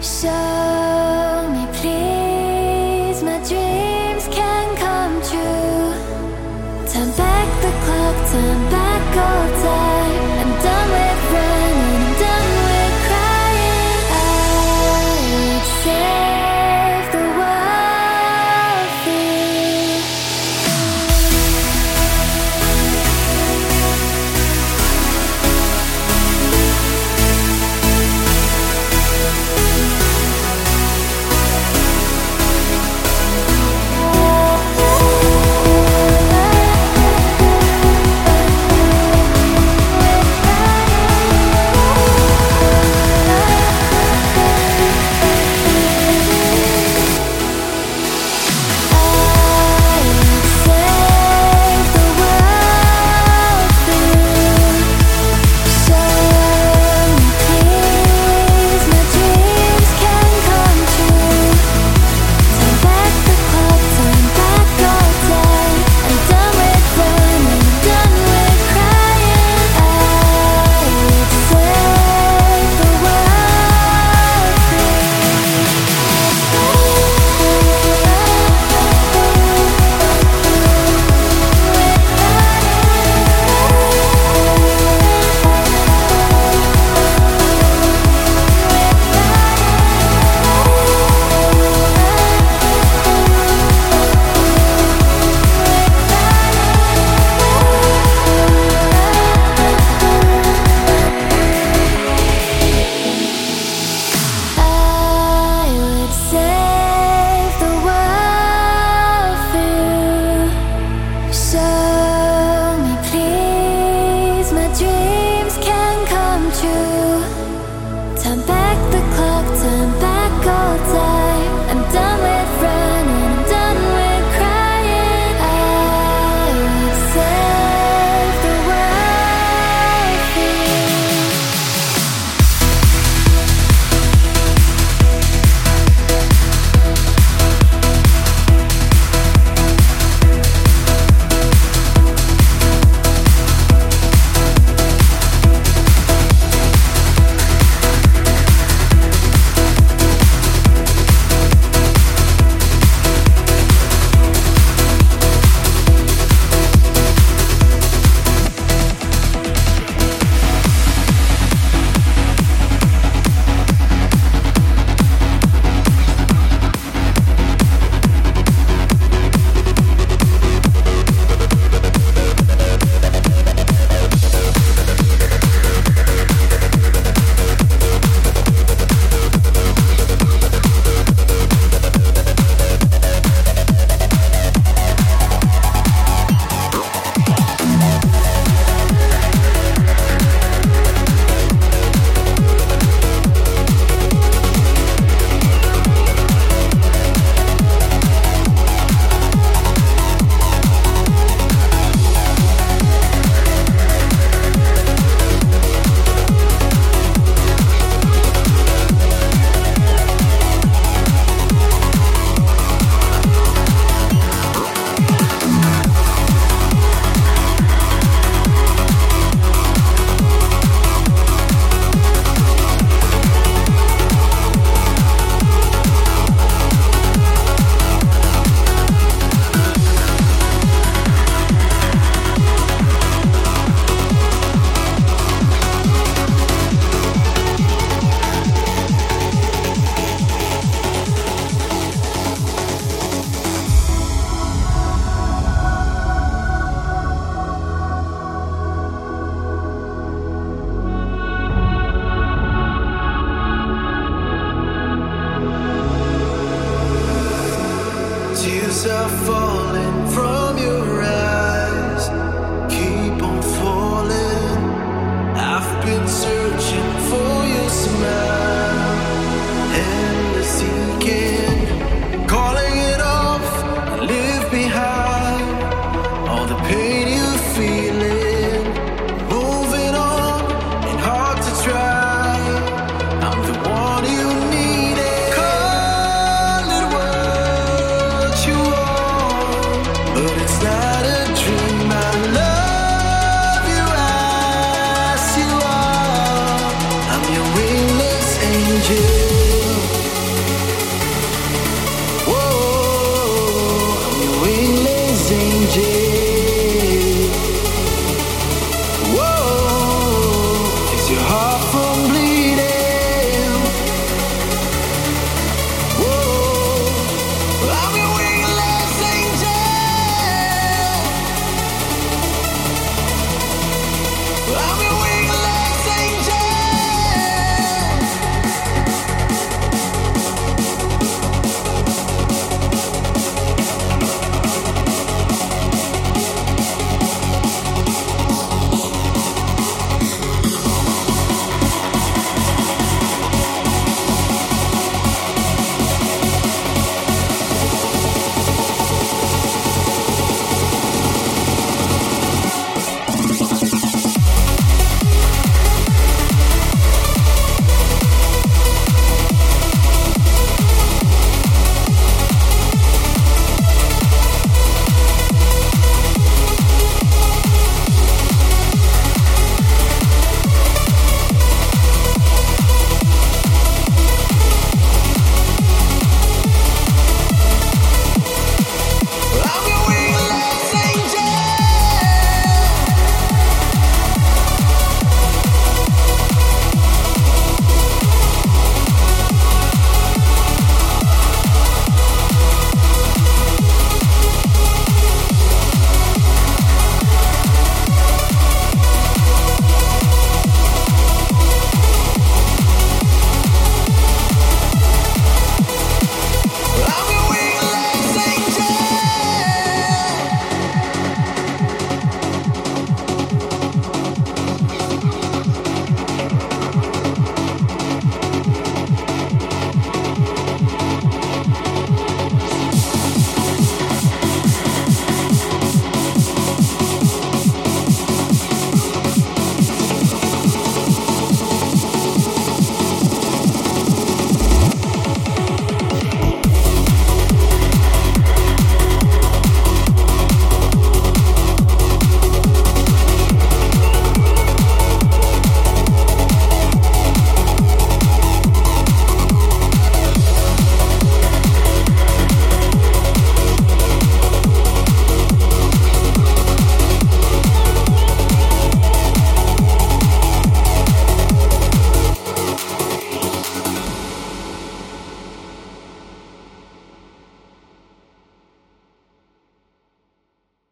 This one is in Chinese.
下